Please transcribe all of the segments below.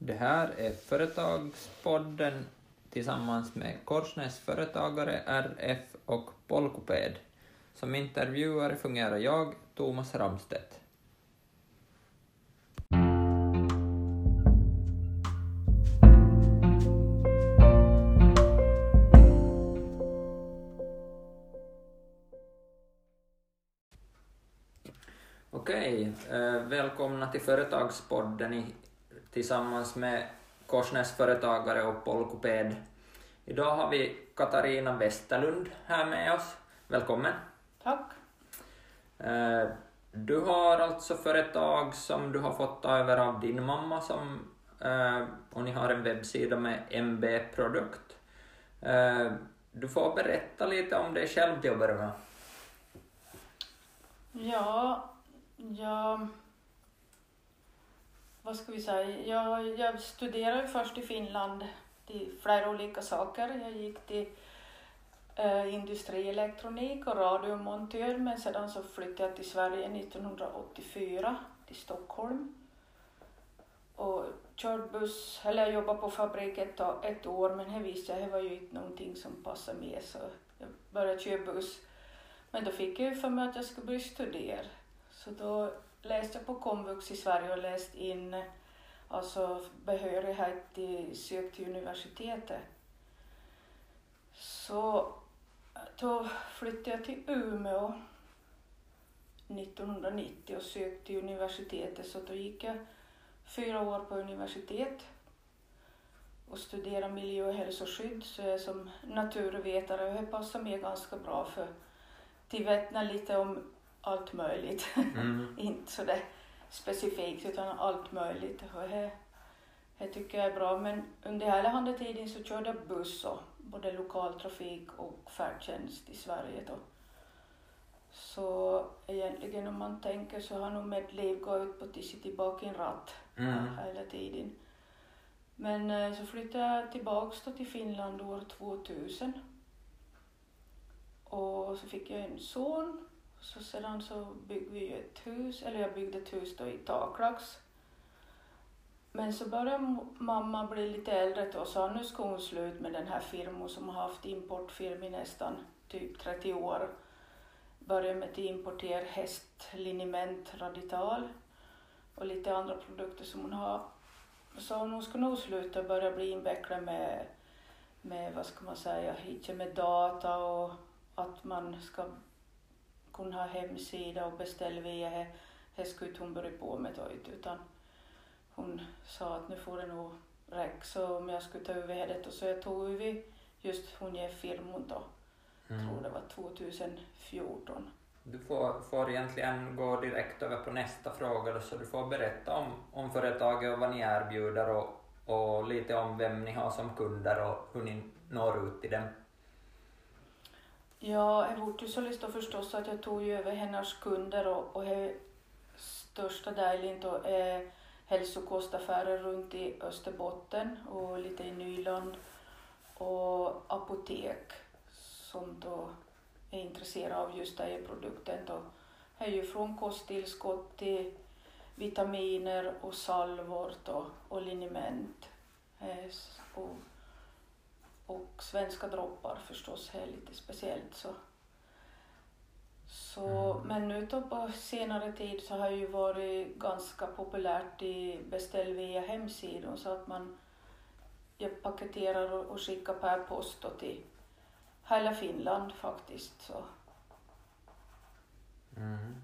Det här är Företagspodden tillsammans med Korsnäs Företagare, RF och Polkoped. Som intervjuare fungerar jag, Thomas Ramstedt. Okej, eh, välkomna till Företagspodden tillsammans med Korsnäs Företagare och Polkoped. Idag har vi Katarina Westerlund här med oss. Välkommen. Tack. Eh, Du har alltså företag som du har fått ta över av din mamma som, eh, och ni har en webbsida med MB Produkt. Eh, Du får berätta lite om dig själv till att börja med. Ja, jag... Vad ska vi säga? Jag, jag studerade först i Finland till flera olika saker. Jag gick till eh, industrielektronik och radiomontör men sedan så flyttade jag till Sverige 1984 till Stockholm. Och körde buss, eller jag jobbade på fabrik ett, ett år men det visste jag, det var ju inte någonting som passade mig, så jag började köra buss. Men då fick jag ju för mig att jag skulle börja studera. Så då läste jag på komvux i Sverige och läste in alltså behörighet till sök till universitetet. Så då flyttade jag till Umeå 1990 och sökte till universitetet så då gick jag fyra år på universitet och studerade miljö och hälsoskydd så jag är som naturvetare och det passar mig ganska bra för att vittna lite om allt möjligt. Mm. inte så det specifikt utan allt möjligt. Och det, det tycker jag är bra. Men under hela andra tiden så körde jag buss och både lokaltrafik och färdtjänst i Sverige då. Så egentligen om man tänker så har nog mitt liv gått ut på att sitta tillbaka i en ratt Mm. hela tiden. Men eh, så flyttade jag tillbaks då till Finland år 2000. Och så fick jag en son. Så sedan så byggde vi ju ett hus, eller jag byggde ett hus då i taklax. Men så började mamma bli lite äldre då och sa nu ska hon slut med den här firman som har haft importfirma i nästan typ 30 år. Började med att importera hästliniment Radital och lite andra produkter som hon har. Så hon ska nog sluta börja bli invecklad med, med, vad ska man säga, hit med data och att man ska kunna ha hemsida och beställa via det. Det skulle hon börja på med inte, utan hon sa att nu får det nog räcka så om jag skulle ta över det och så jag tog över just hon ger firman då, Mm. tror det var 2014. Du får, får egentligen gå direkt över på nästa fråga då, så du får berätta om, om företaget och vad ni erbjuder och, och lite om vem ni har som kunder och hur ni når ut till dem. Ja, det vart så då förstås att jag tog ju över hennes kunder och, och det största delen då är eh, hälsokostaffärer runt i Österbotten och lite i Nyland och apotek som då är intresserade av just den här produkten då. Det är ju från kosttillskott till vitaminer och salvor då, och liniment. Eh, Och och svenska droppar förstås är lite speciellt så. så Mm. Men nu då på senare tid så har ju varit ganska populärt i beställ via hemsidan så att man jag paketerar och, skickar per post till hela Finland faktiskt. Så. Mm.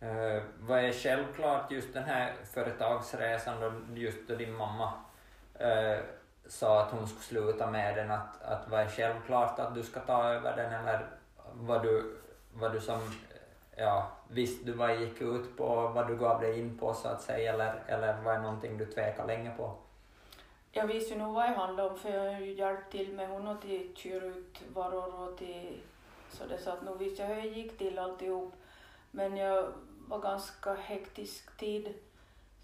Eh, vad är självklart just den här företagsresan då, just då din mamma eh, sa att hon skulle sluta med den, att, att vad är självklart att du ska ta över den eller vad du, vad du som, ja, visste du vad gick ut på, vad du gav dig in på så att säga eller, eller var det någonting du tvekade länge på? Jag visste ju nog vad det handlade om för jag har ju hjälpt till med honom till köra ut varor och till så det så att nog visste jag hur det gick till alltihop. Men jag var ganska hektisk tid.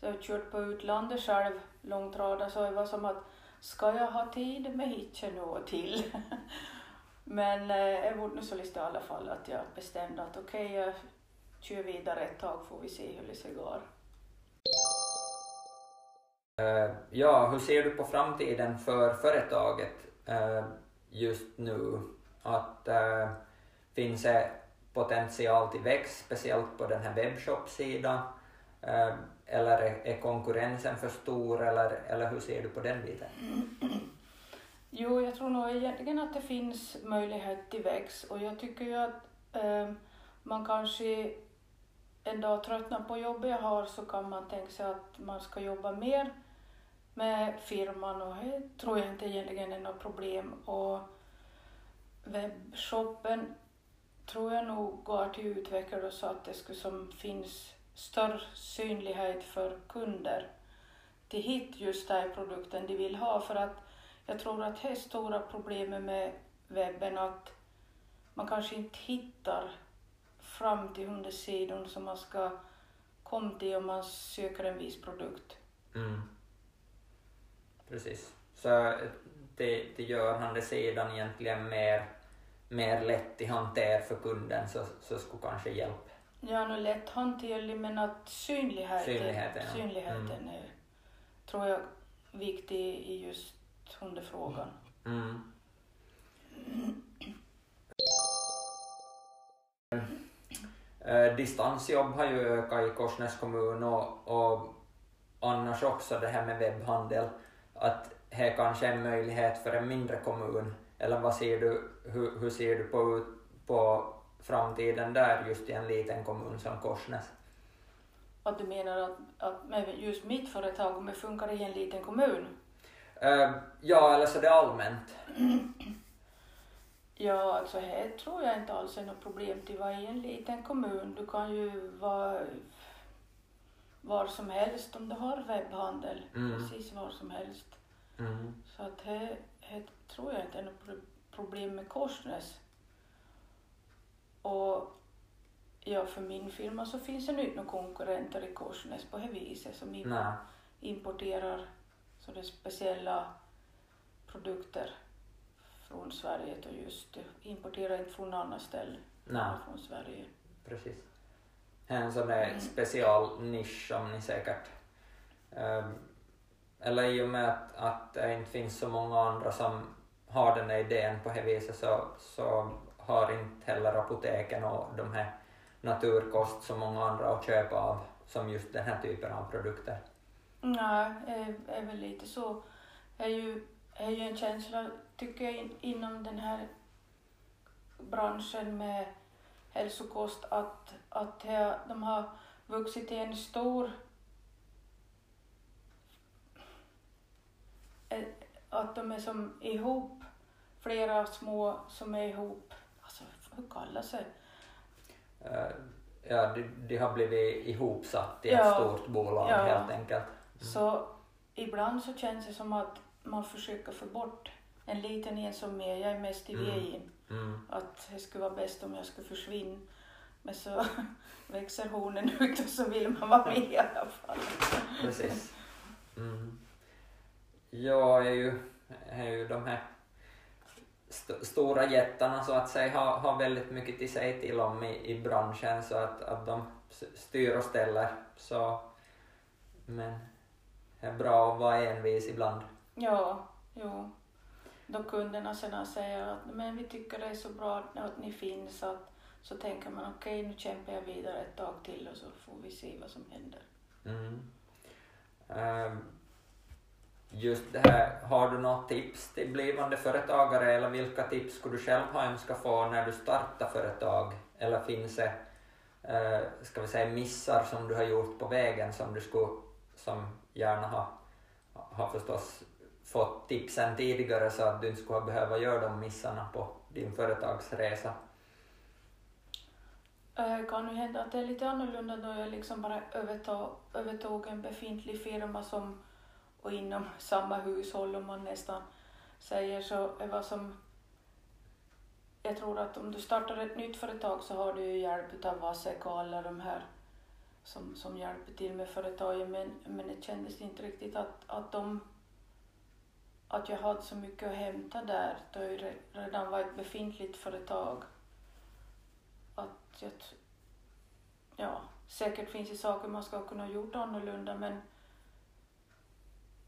Så jag har kört på utlandet själv, långtradare, så det var som att ska jag ha tid med hitchen nu och till? Men eh, jag var nu så lite i alla fall att jag bestämde att okej, jag kör vidare ett tag får vi se hur det går. Eh, ja, hur ser du på framtiden för företaget eh, just nu? Att uh, finns det potential till växt, speciellt på den här webbshop-sidan? Ehm, eller är konkurrensen för stor eller, eller hur ser du på den biten? Jo, jag tror nog egentligen att det finns möjlighet till växt och jag tycker ju att eh, man kanske en dag tröttnar på jobbet jag har så kan man tänka sig att man ska jobba mer med firman och det tror jag inte egentligen är något problem. Och webbshoppen tror jag nog går till utvecklare så att det skulle som finns större synlighet för kunder till hit just den produkten de vill ha för att jag tror att det är stora problemet med webben att man kanske inte hittar fram till hundesidan som man ska komma till om man söker en viss produkt. Mm. Precis. Så det, det gör handelssidan egentligen mer, mer lätt i hanter för kunden så, så skulle kanske hjälpa. Ja, nu lätt hanterlig men att synligheten, synligheten, ja. synligheten mm. är, tror jag, viktig i just hundefrågan. Mm. Eh, distansjobb har ju ökat i Korsnäs kommun och, och annars också det här med webbhandel, att det kanske är en möjlighet för en mindre kommun, eller vad ser du, hur, hur ser du på, på framtiden där just i en liten kommun som Korsnäs? Att du menar att, att just mitt företag, om det funkar i en liten kommun? Uh, ja, eller så det allmänt. Ja, alltså här tror jag inte alls är något problem till vara i en liten kommun. Du kan ju vara var som helst om du har webbhandel. Mm. Precis var som helst. Mm. Så att här, här tror jag inte är något problem med Korsnäs. Och ja, för min firma så finns det nu inte några konkurrenter i Korsnäs på det viset som Nej. importerar sådana speciella produkter från Sverige och just importerar inte från andra ställen. Nej. Från Sverige. Precis. En sån där mm. special nisch som ni säkert um, eller i och med att, att det inte finns så många andra som har den här idén på det viset så, så har inte heller apoteken och de här naturkost så många andra att köpa av som just den här typen av produkter. Nej, det är väl lite så. är ju, är ju en känsla, tycker jag, in, inom den här branschen med hälsokost att, att de har vuxit till en stor eh, att de är som ihop, flera små som är ihop, hur kallas det? Uh, ja, de, de, har blivit ihopsatt i ja, ett stort bolag ja. helt enkelt. Mm. Så ibland så känns det som att man försöker få bort en liten en som är, jag är mest i mm. vägen. Mm. Att det skulle vara bäst om jag skulle försvinna. Men så växer hornen ut och så vill man vara med i alla fall. Precis. Mm. Jag är ju, är ju de här st stora jättarna så att säga har, har väldigt mycket till sig till om i, i branschen så att, att de styr och ställer. Så, men är bra att vara envis ibland. Ja, jo. Då kunderna sedan säger att men vi tycker det är så bra att ni finns att så tänker man okej okay, nu kämpar jag vidare ett tag till och så får vi se vad som händer. Mm. Um, just det här, har du något tips till blivande företagare eller vilka tips skulle du själv ha önskat få när du startar företag? Eller finns det, eh, ska vi säga missar som du har gjort på vägen som du skulle som gärna har, har förstås fått tipsen tidigare så att du inte skulle behöva göra de missarna på din företagsresa? Det kan ju hända att det är lite annorlunda då jag liksom bara övertog, övertog en befintlig firma som, och inom samma hushåll om man nästan säger så. Det som, jag tror att om du startar ett nytt företag så har du ju hjälp av Vasek och alla de här som, som hjälper till med företaget men, men det kändes inte riktigt att, att, de, att jag hade så mycket att hämta där då jag redan var ett befintligt företag. Att jag, ja, säkert finns det saker man ska kunna gjort annorlunda men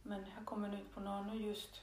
men jag kommer ut på någon just